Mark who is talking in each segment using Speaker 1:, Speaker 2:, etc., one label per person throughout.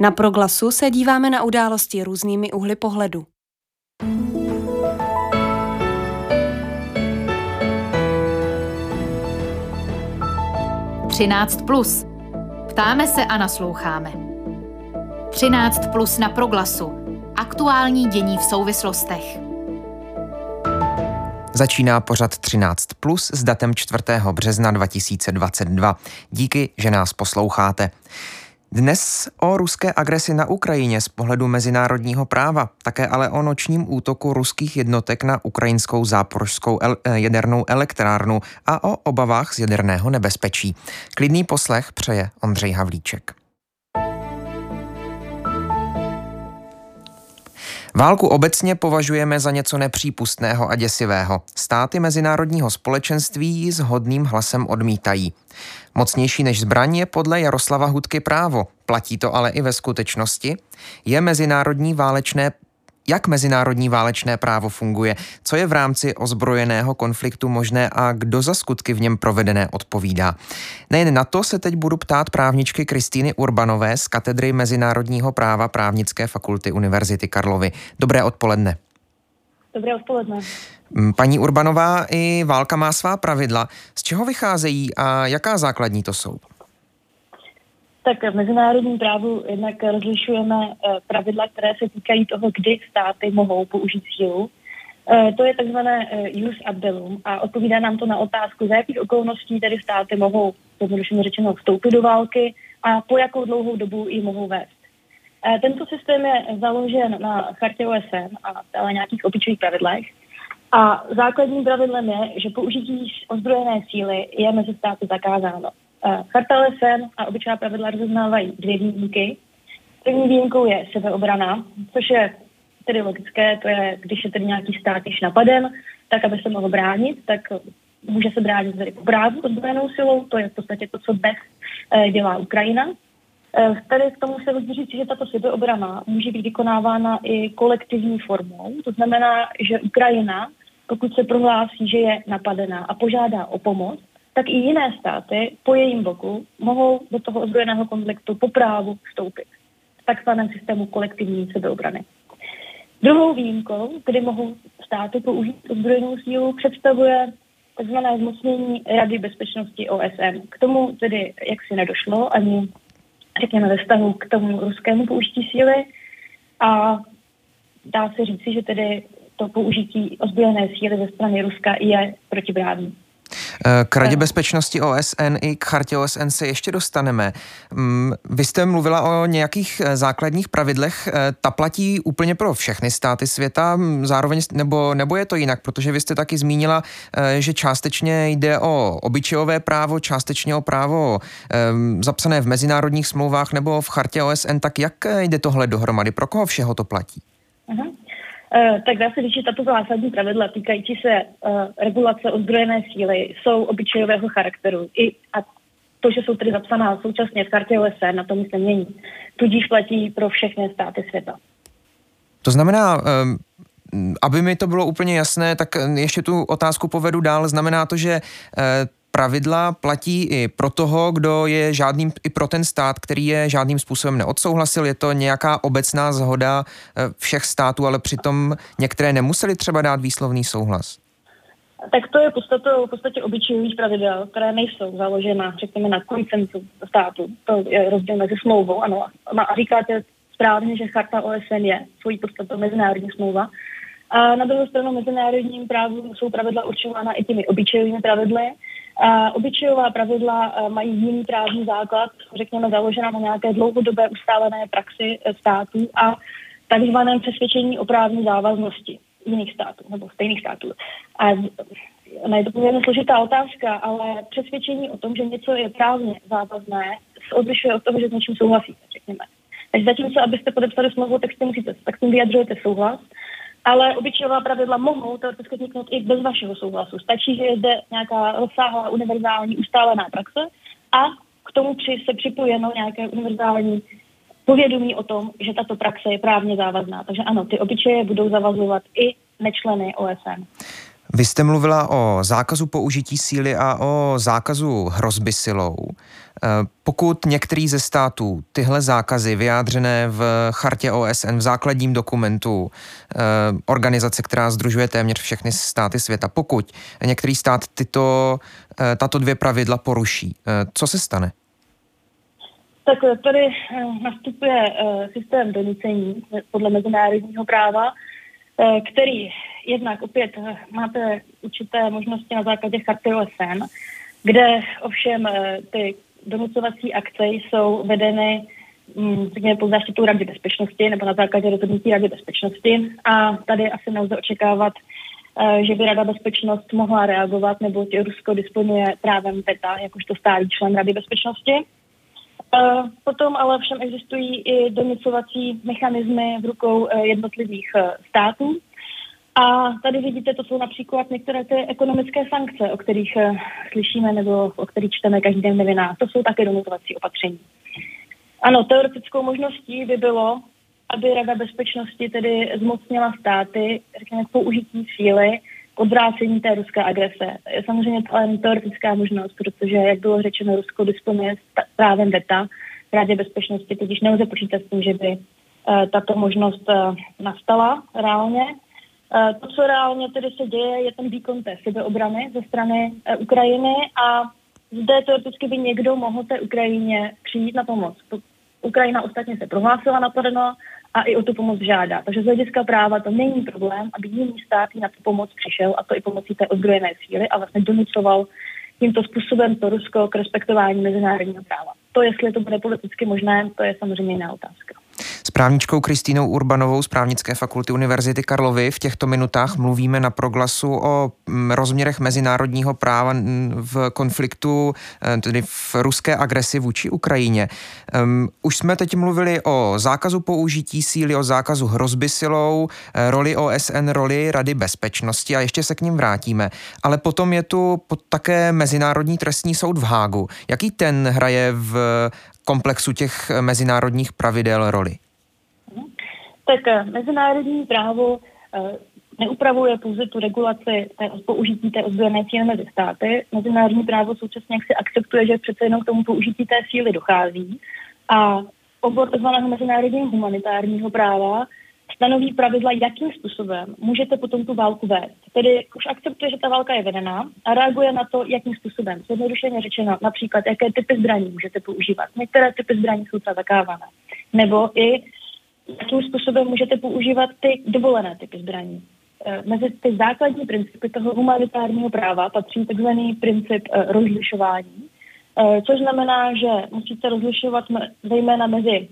Speaker 1: Na proglasu se díváme na události různými uhly pohledu.
Speaker 2: Třináct plus. Ptáme se a nasloucháme. 13 plus na proglasu. Aktuální dění v souvislostech.
Speaker 3: Začíná pořad 13 plus s datem 4. března 2022. Díky, že nás posloucháte. Dnes o ruské agresi na Ukrajině z pohledu mezinárodního práva, také ale o nočním útoku ruských jednotek na ukrajinskou záporožskou el- eh, jadernou elektrárnu a o obavách z jaderného nebezpečí. Klidný poslech přeje Ondřej Havlíček. Válku obecně považujeme za něco nepřípustného a děsivého. Státy mezinárodního společenství ji s hodným hlasem odmítají. Mocnější než zbraň je podle Jaroslava Hudky právo. Platí to ale i ve skutečnosti? Je mezinárodní válečné jak mezinárodní válečné právo funguje, co je v rámci ozbrojeného konfliktu možné a kdo za skutky v něm provedené odpovídá. Nejen na to se teď budu ptát právničky Kristýny Urbanové z katedry mezinárodního práva právnické fakulty Univerzity Karlovy. Dobré odpoledne.
Speaker 4: Dobré odpoledne.
Speaker 3: Paní Urbanová, i válka má svá pravidla. Z čeho vycházejí a jaká základní to jsou?
Speaker 4: Tak v mezinárodním právu jednak rozlišujeme eh, pravidla, které se týkají toho, kdy státy mohou použít sílu. Eh, to je takzvané jus eh, ad bellum a odpovídá nám to na otázku, za jakých okolností tedy státy mohou, zjednodušeně řečeno, vstoupit do války a po jakou dlouhou dobu ji mohou vést. Tento systém je založen na chartě OSN a stále nějakých obyčejných pravidlech. A základním pravidlem je, že použití ozbrojené síly je mezi státy zakázáno. Charta OSN a obyčejná pravidla rozeznávají dvě výjimky. První výjimkou je sebeobrana, což je tedy logické, to je, když je tedy nějaký stát již napaden, tak aby se mohl bránit, tak může se bránit tedy po ozbrojenou silou, to je v podstatě to, co dnes eh, dělá Ukrajina. Eh, tady k tomu se musí říct, že tato sebeobrana může být vykonávána i kolektivní formou, to znamená, že Ukrajina, pokud se prohlásí, že je napadená a požádá o pomoc, tak i jiné státy po jejím boku mohou do toho ozbrojeného konfliktu po právu vstoupit v takzvaném systému kolektivní sebeobrany. Druhou výjimkou, kdy mohou státy použít ozbrojenou sílu, představuje tzv. zmocnění Rady bezpečnosti OSN. K tomu tedy jak si nedošlo ani řekněme ve vztahu k tomu ruskému použití síly a dá se říci, že tedy to použití ozbrojené síly ze strany Ruska je protiprávní.
Speaker 3: Eh, k Radě bezpečnosti OSN i k chartě OSN se ještě dostaneme. Mm, vy jste mluvila o nějakých eh, základních pravidlech. Eh, ta platí úplně pro všechny státy světa, mm, zároveň, nebo, nebo je to jinak, protože vy jste taky zmínila, že částečně jde o obyčejové právo, částečně o právo zapsané v mezinárodních smlouvách nebo v chartě OSN. Tak jak jde tohle dohromady? Pro koho všeho to platí?
Speaker 4: Uh-huh. Eh, tak dá se říct, že tato zásadní pravidla týkající se uh, regulace ozbrojené síly jsou obyčejového charakteru. I, a to, že jsou tedy zapsaná současně v kartě OSN, na tom se mění. Tudíž platí pro všechny státy světa.
Speaker 3: To znamená, um aby mi to bylo úplně jasné, tak ještě tu otázku povedu dál. Znamená to, že pravidla platí i pro toho, kdo je žádným, i pro ten stát, který je žádným způsobem neodsouhlasil. Je to nějaká obecná zhoda eh, všech států, ale přitom některé nemuseli třeba dát výslovný souhlas.
Speaker 4: Tak to je podstatou, v podstatě obyčejných pravidel, které nejsou založena, řekněme, na koncentu státu. To je rozdíl mezi smlouvou, ano. A říkáte správně, že charta OSN je svojí podstatou mezinárodní smlouva. A na druhou stranu mezinárodním právu jsou pravidla určována i těmi obyčejnými pravidly, Obyčejová pravidla eh, mají jiný právní základ, řekněme založena na nějaké dlouhodobé ustálené praxi eh, států a takzvaném přesvědčení o právní závaznosti jiných států nebo stejných států. A je to poměrně složitá otázka, ale přesvědčení o tom, že něco je právně závazné, se odlišuje od toho, že s něčím souhlasíte, řekněme. Takže zatímco, abyste podepsali smlouvu, tak, musíte, tak s tím vyjadřujete souhlas, ale obyčejová pravidla mohou teoreticky vzniknout i bez vašeho souhlasu. Stačí, že je zde nějaká rozsáhlá univerzální ustálená praxe a k tomu při, se připojeno nějaké univerzální povědomí o tom, že tato praxe je právně závazná. Takže ano, ty obyčeje budou zavazovat i nečleny OSN.
Speaker 3: Vy jste mluvila o zákazu použití síly a o zákazu hrozby silou. Pokud některý ze států tyhle zákazy vyjádřené v chartě OSN, v základním dokumentu organizace, která združuje téměř všechny státy světa, pokud některý stát tyto, tato dvě pravidla poruší, co se stane?
Speaker 4: Tak tady nastupuje systém donucení podle mezinárodního práva, který jednak opět máte určité možnosti na základě charty OSN, kde ovšem eh, ty donucovací akce jsou vedeny mm, řekněme, pod záštitou Rady bezpečnosti nebo na základě rozhodnutí Rady bezpečnosti a tady asi nelze očekávat, eh, že by Rada bezpečnost mohla reagovat, nebo Rusko disponuje právem PETA, jakožto stálý člen Rady bezpečnosti. Eh, potom ale všem existují i donucovací mechanismy v rukou jednotlivých států, a tady vidíte, to jsou například některé ty ekonomické sankce, o kterých uh, slyšíme nebo o kterých čteme každý den novinách. To jsou také donutovací opatření. Ano, teoretickou možností by bylo, aby Rada bezpečnosti tedy zmocnila státy, řekněme, k použití síly k odvrácení té ruské agrese. Je samozřejmě to jen teoretická možnost, protože, jak bylo řečeno, Rusko disponuje právem VETA v Radě bezpečnosti, tudíž nelze počítat s tím, že by uh, tato možnost uh, nastala reálně. Eh, to, co reálně tedy se děje, je ten výkon té sebeobrany ze strany eh, Ukrajiny a zde teoreticky by někdo mohl té Ukrajině přijít na pomoc. Ukrajina ostatně se prohlásila napadeno a i o tu pomoc žádá. Takže z hlediska práva to není problém, aby jiný stát na tu pomoc přišel a to i pomocí té ozbrojené síly a vlastně donucoval tímto způsobem to Rusko k respektování mezinárodního práva. To, jestli to bude politicky možné, to je samozřejmě jiná otázka.
Speaker 3: S právničkou Kristýnou Urbanovou z právnické fakulty Univerzity Karlovy v těchto minutách mluvíme na proglasu o mm, rozměrech mezinárodního práva v konfliktu, eh, tedy v ruské agresi vůči Ukrajině. Už jsme teď mluvili o zákazu použití síly, o zákazu hrozby silou, eh, roli OSN, roli Rady bezpečnosti a ještě se k ním vrátíme. Ale potom je tu také Mezinárodní trestní soud v Hágu. Jaký ten hraje v komplexu těch mezinárodních pravidel roli?
Speaker 4: Tak eh, mezinárodní právo eh, neupravuje pouze tu regulaci té, použití té ozbrojené síly mezi státy. Mezinárodní právo současně jak si akceptuje, že přece jenom k tomu použití té síly dochází. A obor tzv. mezinárodního humanitárního práva stanoví pravidla, jakým způsobem můžete potom tu válku vést. Tedy už akceptuje, že ta válka je vedená a reaguje na to, jakým způsobem. Zjednodušeně řečeno, například, jaké typy zbraní můžete používat. Některé typy zbraní jsou třeba zakávané. Nebo i jakým způsobem můžete používat ty dovolené typy zbraní. E, mezi ty základní principy toho humanitárního práva patří takzvaný princip e, rozlišování, e, což znamená, že musíte rozlišovat zejména mezi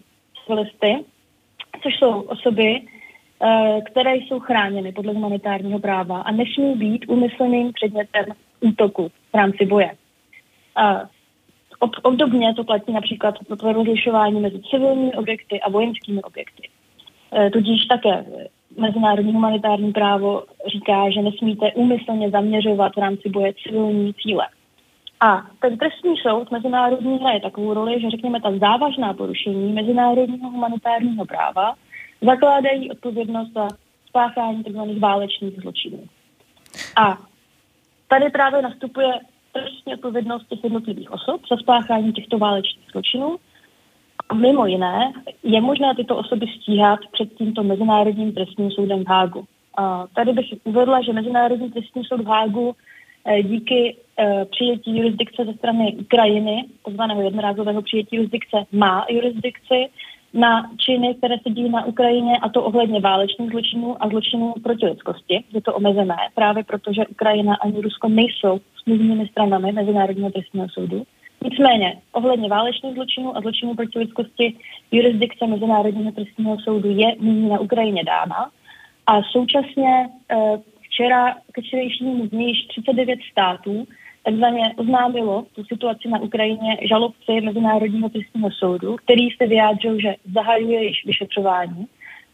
Speaker 4: civilisty, což jsou osoby, které jsou chráněny podle humanitárního práva a nesmí být úmyslným předmětem útoku v rámci boje. Ob, obdobně to platí například pro rozlišování mezi civilními objekty a vojenskými objekty. E, tudíž také mezinárodní humanitární právo říká, že nesmíte úmyslně zaměřovat v rámci boje civilní cíle. A ten trestní soud mezinárodní hraje takovou roli, že řekněme ta závažná porušení mezinárodního humanitárního práva zakládají odpovědnost za spáchání tzv. válečných zločinů. A tady právě nastupuje trestní odpovědnost těch jednotlivých osob za spáchání těchto válečných zločinů. A mimo jiné je možné tyto osoby stíhat před tímto Mezinárodním trestním soudem v Hágu. A tady bych uvedla, že Mezinárodní trestní soud v Hágu díky eh, přijetí jurisdikce ze strany Ukrajiny, takzvaného jednorázového přijetí jurisdikce, má jurisdikci na činy, které se dějí na Ukrajině, a to ohledně válečných zločinů a zločinů proti lidskosti. Je to omezené právě proto, že Ukrajina ani Rusko nejsou smluvními stranami Mezinárodního trestního soudu. Nicméně, ohledně válečných zločinů a zločinů proti lidskosti jurisdikce Mezinárodního trestního soudu je nyní na Ukrajině dána a současně eh, včera ke včerejšímu dní již 39 států takzvaně oznámilo tu situaci na Ukrajině žalobci Mezinárodního trestního soudu, který se vyjádřil, že zahajuje již vyšetřování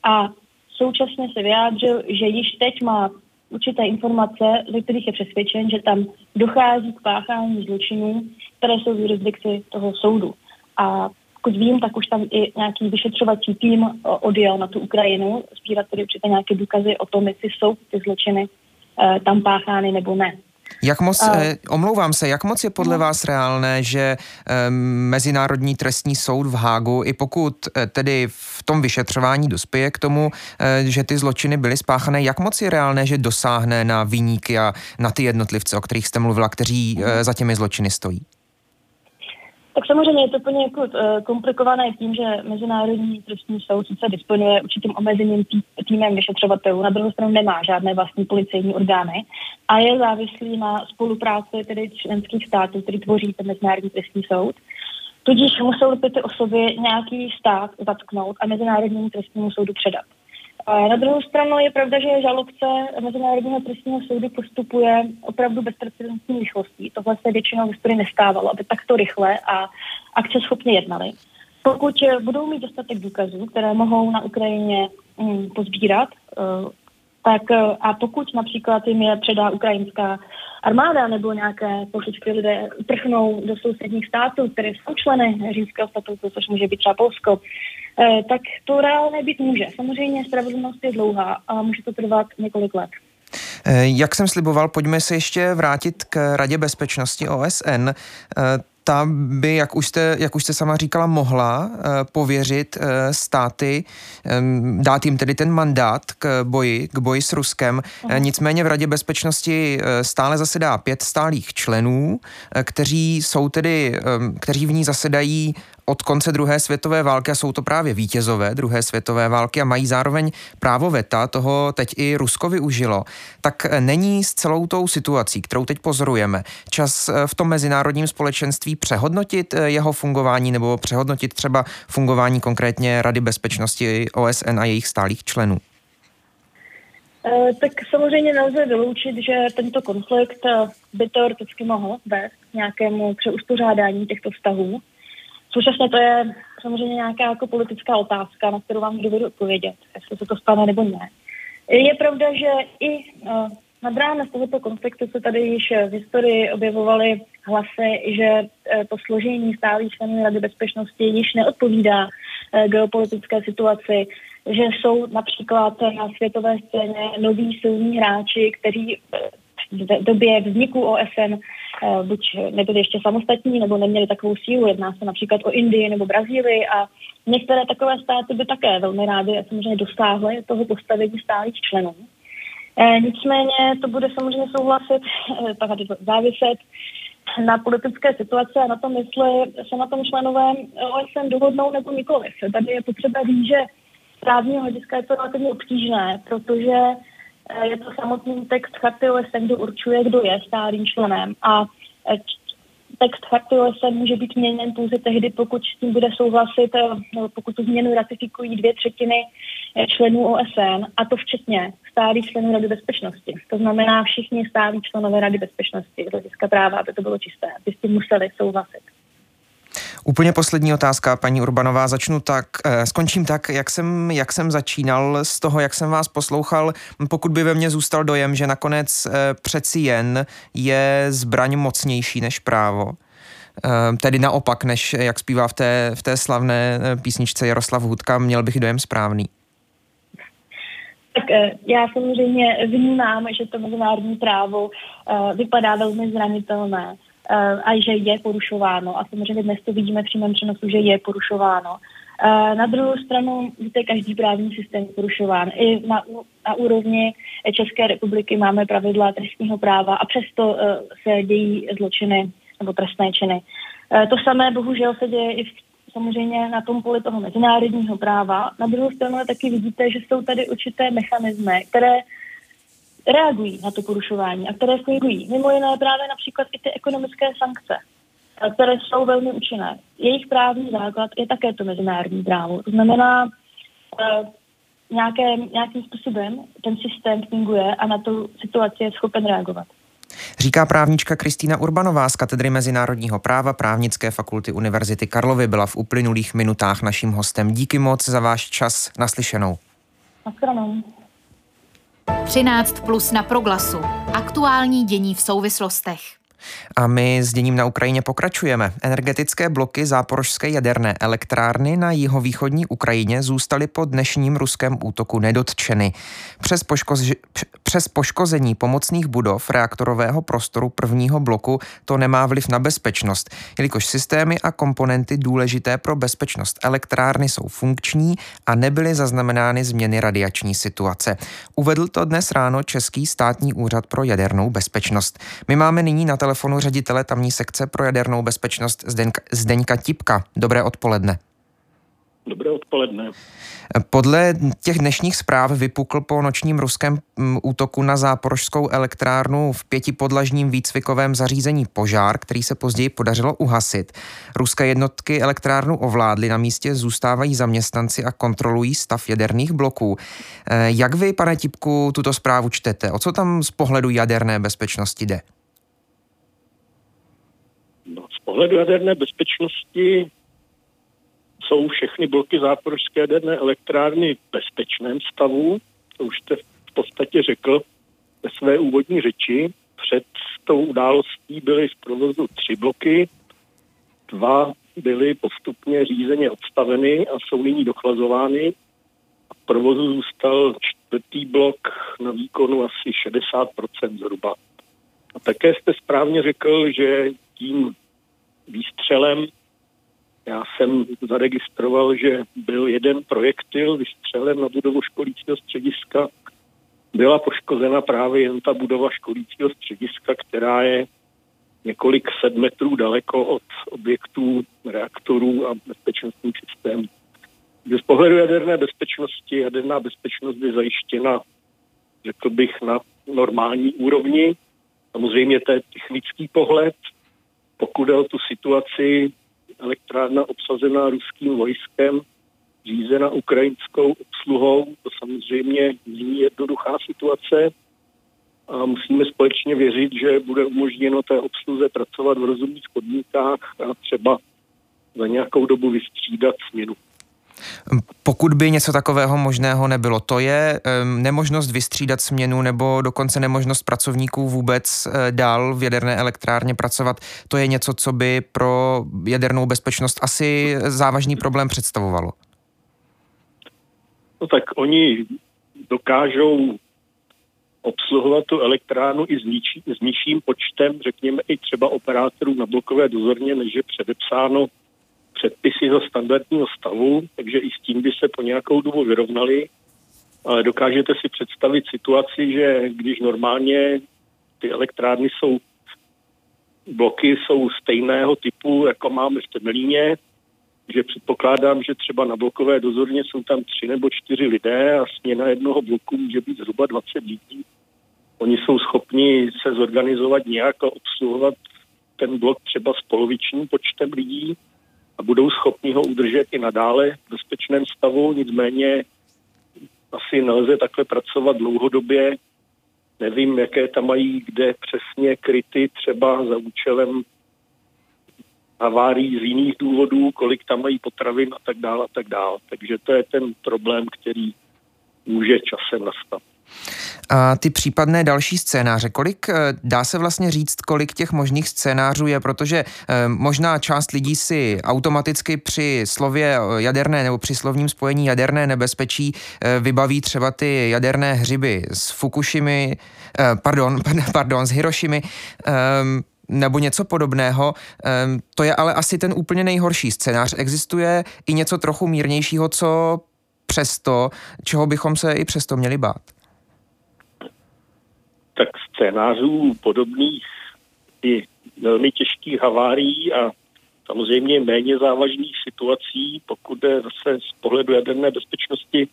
Speaker 4: a současně se vyjádřil, že již teď má určité informace, ze kterých je přesvědčen, že tam dochází k páchání zločinů, které jsou v jurisdikci toho soudu. A pokud vím, tak už tam i nějaký vyšetřovací tým odjel na tu Ukrajinu, sbírat tedy určitě nějaké důkazy o tom, jestli jsou ty zločiny eh, tam páchány nebo ne.
Speaker 3: Jak moc, a... eh, omlouvám se, jak moc je podle no. vás reálné, že eh, Mezinárodní trestní soud v Hágu, i pokud eh, tedy v tom vyšetřování dospěje k tomu, eh, že ty zločiny byly spáchané, jak moc je reálné, že dosáhne na výníky a na ty jednotlivce, o kterých jste mluvila, kteří eh, za těmi zločiny stojí?
Speaker 4: Tak samozřejmě je to plně jako, uh, komplikované tím, že Mezinárodní trestní soud sice disponuje určitým omezeným tý, týmem vyšetřovatelů, na druhou stranu nemá žádné vlastní policejní orgány a je závislý na spolupráci tedy členských států, který tvoří ten Mezinárodní trestní soud. Tudíž musel by ty osoby nějaký stát zatknout a Mezinárodnímu trestnímu soudu předat. Na druhou stranu je pravda, že žalobce Mezinárodního trestního soudu postupuje opravdu bezprecedentní rychlostí. Tohle se většinou v historii nestávalo, aby takto rychle a akce schopně jednali. Pokud budou mít dostatek důkazů, které mohou na Ukrajině hm, pozbírat, eh, tak eh, a pokud například jim je předá ukrajinská armáda nebo nějaké politické lidé uprchnou do sousedních států, které jsou členy římského statutu, což může být třeba Polsko, eh, tak to reálně být může. Samozřejmě spravedlnost je dlouhá a může to trvat několik let.
Speaker 3: Eh, jak jsem sliboval, pojďme se ještě vrátit k Radě bezpečnosti OSN ta by, jak už jste, jak už jste sama říkala, mohla pověřit státy, dát jim tedy ten mandát k boji, k boji s Ruskem. Nicméně v Radě bezpečnosti stále zasedá pět stálých členů, kteří jsou tedy, kteří v ní zasedají od konce druhé světové války a jsou to právě vítězové druhé světové války a mají zároveň právo veta, toho teď i Rusko využilo, tak není s celou tou situací, kterou teď pozorujeme, čas eh, v tom mezinárodním společenství přehodnotit eh, jeho fungování nebo přehodnotit třeba fungování konkrétně Rady bezpečnosti OSN a jejich stálých členů?
Speaker 4: Eh, tak samozřejmě nelze vyloučit, že tento konflikt by teoreticky mohl vést k nějakému přeuspořádání těchto vztahů. Současně to je samozřejmě nějaká jako politická otázka, na kterou vám dovedu odpovědět, jestli se to stane nebo ne. Je pravda, že i uh, nad rámec tohoto konfliktu se tady již v historii objevovaly hlasy, že uh, to složení stálých členů Rady bezpečnosti již neodpovídá uh, geopolitické situaci, že jsou například na světové scéně noví silní hráči, kteří v době vzniku OSN Eh, buď nebyli ještě samostatní, nebo neměli takovou sílu. Jedná se například o Indii nebo Brazílii a některé takové státy by také velmi rády a samozřejmě dosáhly toho postavení stálých členů. E, nicméně to bude samozřejmě souhlasit, e, tak záviset na politické situaci a na tom, jestli se na tom členové OSN dohodnou nebo nikoliv. Tady je potřeba říct, že právního hlediska je to relativně obtížné, protože Eh, je to samotný text charty OSN, kdo určuje, kdo je stálým členem a eh, text charty OSN může být měněn pouze tehdy, pokud s tím bude souhlasit, eh, pokud tu změnu ratifikují dvě třetiny členů OSN, a to včetně stálých členů Rady bezpečnosti. To znamená všichni stálí členové Rady bezpečnosti hlediska práva, aby to bylo čisté, aby s tím museli souhlasit.
Speaker 3: Úplně poslední otázka, paní Urbanová. Začnu tak, eh, skončím tak, jak jsem, jak jsem začínal z toho, jak jsem vás poslouchal. Pokud by ve mně zůstal dojem, že nakonec eh, přeci jen je zbraň mocnější než právo, eh, tedy naopak, než jak zpívá v té, v té slavné písničce Jaroslav Hudka, měl bych dojem správný.
Speaker 4: Tak já samozřejmě vnímám, že to mezinárodní právo vypadá velmi zranitelné a že je porušováno. A samozřejmě dnes to vidíme v přímém přenosu, že je porušováno. Eh, na druhou stranu, víte, každý právní systém je porušován. I na, na úrovni České republiky máme pravidla trestního práva a přesto eh, se dějí zločiny nebo trestné činy. To samé bohužel se děje i v samozřejmě na tom poli toho mezinárodního práva. Na druhou stranu taky vidíte, že jsou tady určité mechanismy, které reagují na to porušování a které fungují. Mimo jiné právě například i ty ekonomické sankce, které jsou velmi účinné. Jejich právní základ je také to mezinárodní právo. To znamená, uh, nějaké, nějakým způsobem ten systém funguje a na tu situaci je schopen reagovat.
Speaker 3: Říká právnička Kristýna Urbanová z Katedry mezinárodního práva právnické fakulty Univerzity Karlovy. Byla v uplynulých minutách naším hostem. Díky moc za váš čas naslyšenou.
Speaker 4: Naschledanou.
Speaker 2: 13 plus na proglasu. Aktuální dění v souvislostech.
Speaker 3: A my s děním na Ukrajině pokračujeme. Energetické bloky záporožské jaderné elektrárny na jihovýchodní Ukrajině zůstaly po dnešním ruském útoku nedotčeny. Přes, poškoz... Přes poškození pomocných budov reaktorového prostoru prvního bloku to nemá vliv na bezpečnost, jelikož systémy a komponenty důležité pro bezpečnost elektrárny jsou funkční a nebyly zaznamenány změny radiační situace. Uvedl to dnes ráno Český státní úřad pro jadernou bezpečnost. My máme nyní na telefonu ředitele tamní sekce pro jadernou bezpečnost Zdeňka, Zdeňka Tipka. Dobré odpoledne.
Speaker 5: Dobré odpoledne.
Speaker 3: Podle těch dnešních zpráv vypukl po nočním ruském mm, útoku na záporožskou elektrárnu v pětipodlažním výcvikovém zařízení požár, který se později podařilo uhasit. Ruské jednotky elektrárnu ovládly, na místě zůstávají zaměstnanci a kontrolují stav jaderných bloků. Eh, jak vy, pane Tipku, tuto zprávu čtete? O co tam z pohledu jaderné bezpečnosti jde?
Speaker 5: Pohledu jaderné bezpečnosti jsou všechny bloky záporožské jaderné elektrárny v bezpečném stavu. To už jste v podstatě řekl ve své úvodní řeči. Před tou událostí byly v provozu tři bloky, dva byly postupně řízeně odstaveny a jsou nyní dochlazovány. A v provozu zůstal čtvrtý blok na výkonu asi 60% zhruba. A také jste správně řekl, že tím výstřelem já jsem zaregistroval, že byl jeden projektil vystřelen na budovu školícího střediska. Byla poškozena právě jen ta budova školícího střediska, která je několik set metrů daleko od objektů, reaktorů a bezpečnostních systémů. Z pohledu jaderné bezpečnosti, jaderná bezpečnost je zajištěna, řekl bych, na normální úrovni. Samozřejmě to je technický pohled. Pokud je o tu situaci, elektrárna obsazená ruským vojskem, řízena ukrajinskou obsluhou. To samozřejmě není jednoduchá situace a musíme společně věřit, že bude umožněno té obsluze pracovat v rozumných podmínkách a třeba za nějakou dobu vystřídat směnu.
Speaker 3: Pokud by něco takového možného nebylo, to je nemožnost vystřídat směnu nebo dokonce nemožnost pracovníků vůbec eh, dál v jaderné elektrárně pracovat, to je něco, co by pro jadernou bezpečnost asi závažný problém představovalo.
Speaker 5: No tak oni dokážou obsluhovat tu elektránu i s, s nižším počtem, řekněme i třeba operátorů na blokové dozorně, než je předepsáno předpisy za standardního stavu, takže i s tím by se po nějakou dobu vyrovnali. Ale dokážete si představit situaci, že když normálně ty elektrárny jsou, bloky jsou stejného typu, jako máme v Temelíně, že předpokládám, že třeba na blokové dozorně jsou tam tři nebo čtyři lidé a směna jednoho bloku může být zhruba 20 lidí. Oni jsou schopni se zorganizovat nějak a obsluhovat ten blok třeba s polovičním počtem lidí budou schopni ho udržet i nadále v bezpečném stavu, nicméně asi nelze takhle pracovat dlouhodobě. Nevím, jaké tam mají kde přesně kryty třeba za účelem havárií z jiných důvodů, kolik tam mají potravin a tak dále a tak dále. Takže to je ten problém, který může časem nastat.
Speaker 3: A ty případné další scénáře, kolik eh, dá se vlastně říct, kolik těch možných scénářů je, protože eh, možná část lidí si automaticky při slově jaderné nebo při slovním spojení jaderné nebezpečí eh, vybaví třeba ty jaderné hřiby z Fukushimy, pardon, pardon, z Hirošimy, ehm, nebo něco podobného. Ehm, to je ale asi ten úplně nejhorší scénář. Existuje i něco trochu mírnějšího, co přesto, čeho bychom se i přesto měli bát
Speaker 5: scénářů podobných i velmi těžkých havárií a samozřejmě méně závažných situací, pokud jde zase z pohledu jaderné bezpečnosti,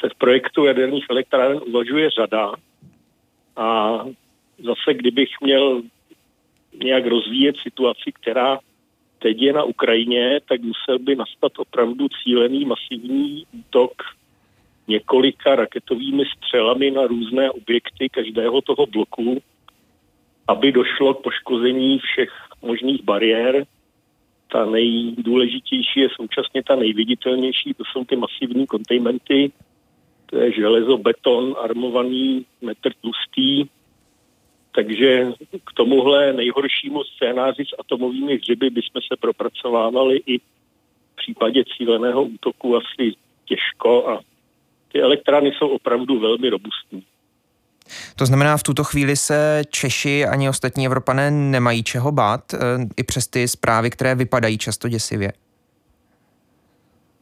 Speaker 5: se v projektu jaderných elektráren uvažuje řada. A zase, kdybych měl nějak rozvíjet situaci, která teď je na Ukrajině, tak musel by nastat opravdu cílený masivní útok několika raketovými střelami na různé objekty každého toho bloku, aby došlo k poškození všech možných bariér. Ta nejdůležitější je současně ta nejviditelnější, to jsou ty masivní kontejmenty, to je železo, beton, armovaný, metr tlustý, Takže k tomuhle nejhoršímu scénáři s atomovými hřiby bychom se propracovávali i v případě cíleného útoku asi těžko a ty elektrárny jsou opravdu velmi robustní.
Speaker 3: To znamená, v tuto chvíli se Češi ani ostatní Evropané nemají čeho bát, eh, i přes ty zprávy, které vypadají často děsivě?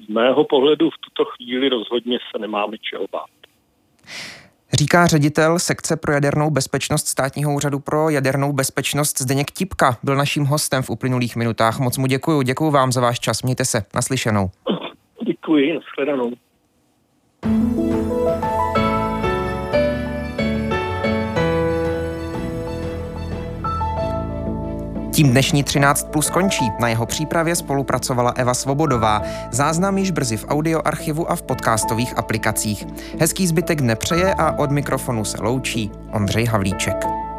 Speaker 5: Z mého pohledu v tuto chvíli rozhodně se nemáme čeho bát.
Speaker 3: Říká ředitel sekce pro jadernou bezpečnost státního úřadu pro jadernou bezpečnost Zdeněk Tipka. Byl naším hostem v uplynulých minutách. Moc mu děkuji. Děkuji vám za váš čas. Mějte se. Naslyšenou.
Speaker 5: Děkuji. Nashledanou.
Speaker 3: Tím dnešní 13 plus končí. Na jeho přípravě spolupracovala Eva Svobodová. Záznam již brzy v audioarchivu a v podcastových aplikacích. Hezký zbytek dne přeje a od mikrofonu se loučí Ondřej Havlíček.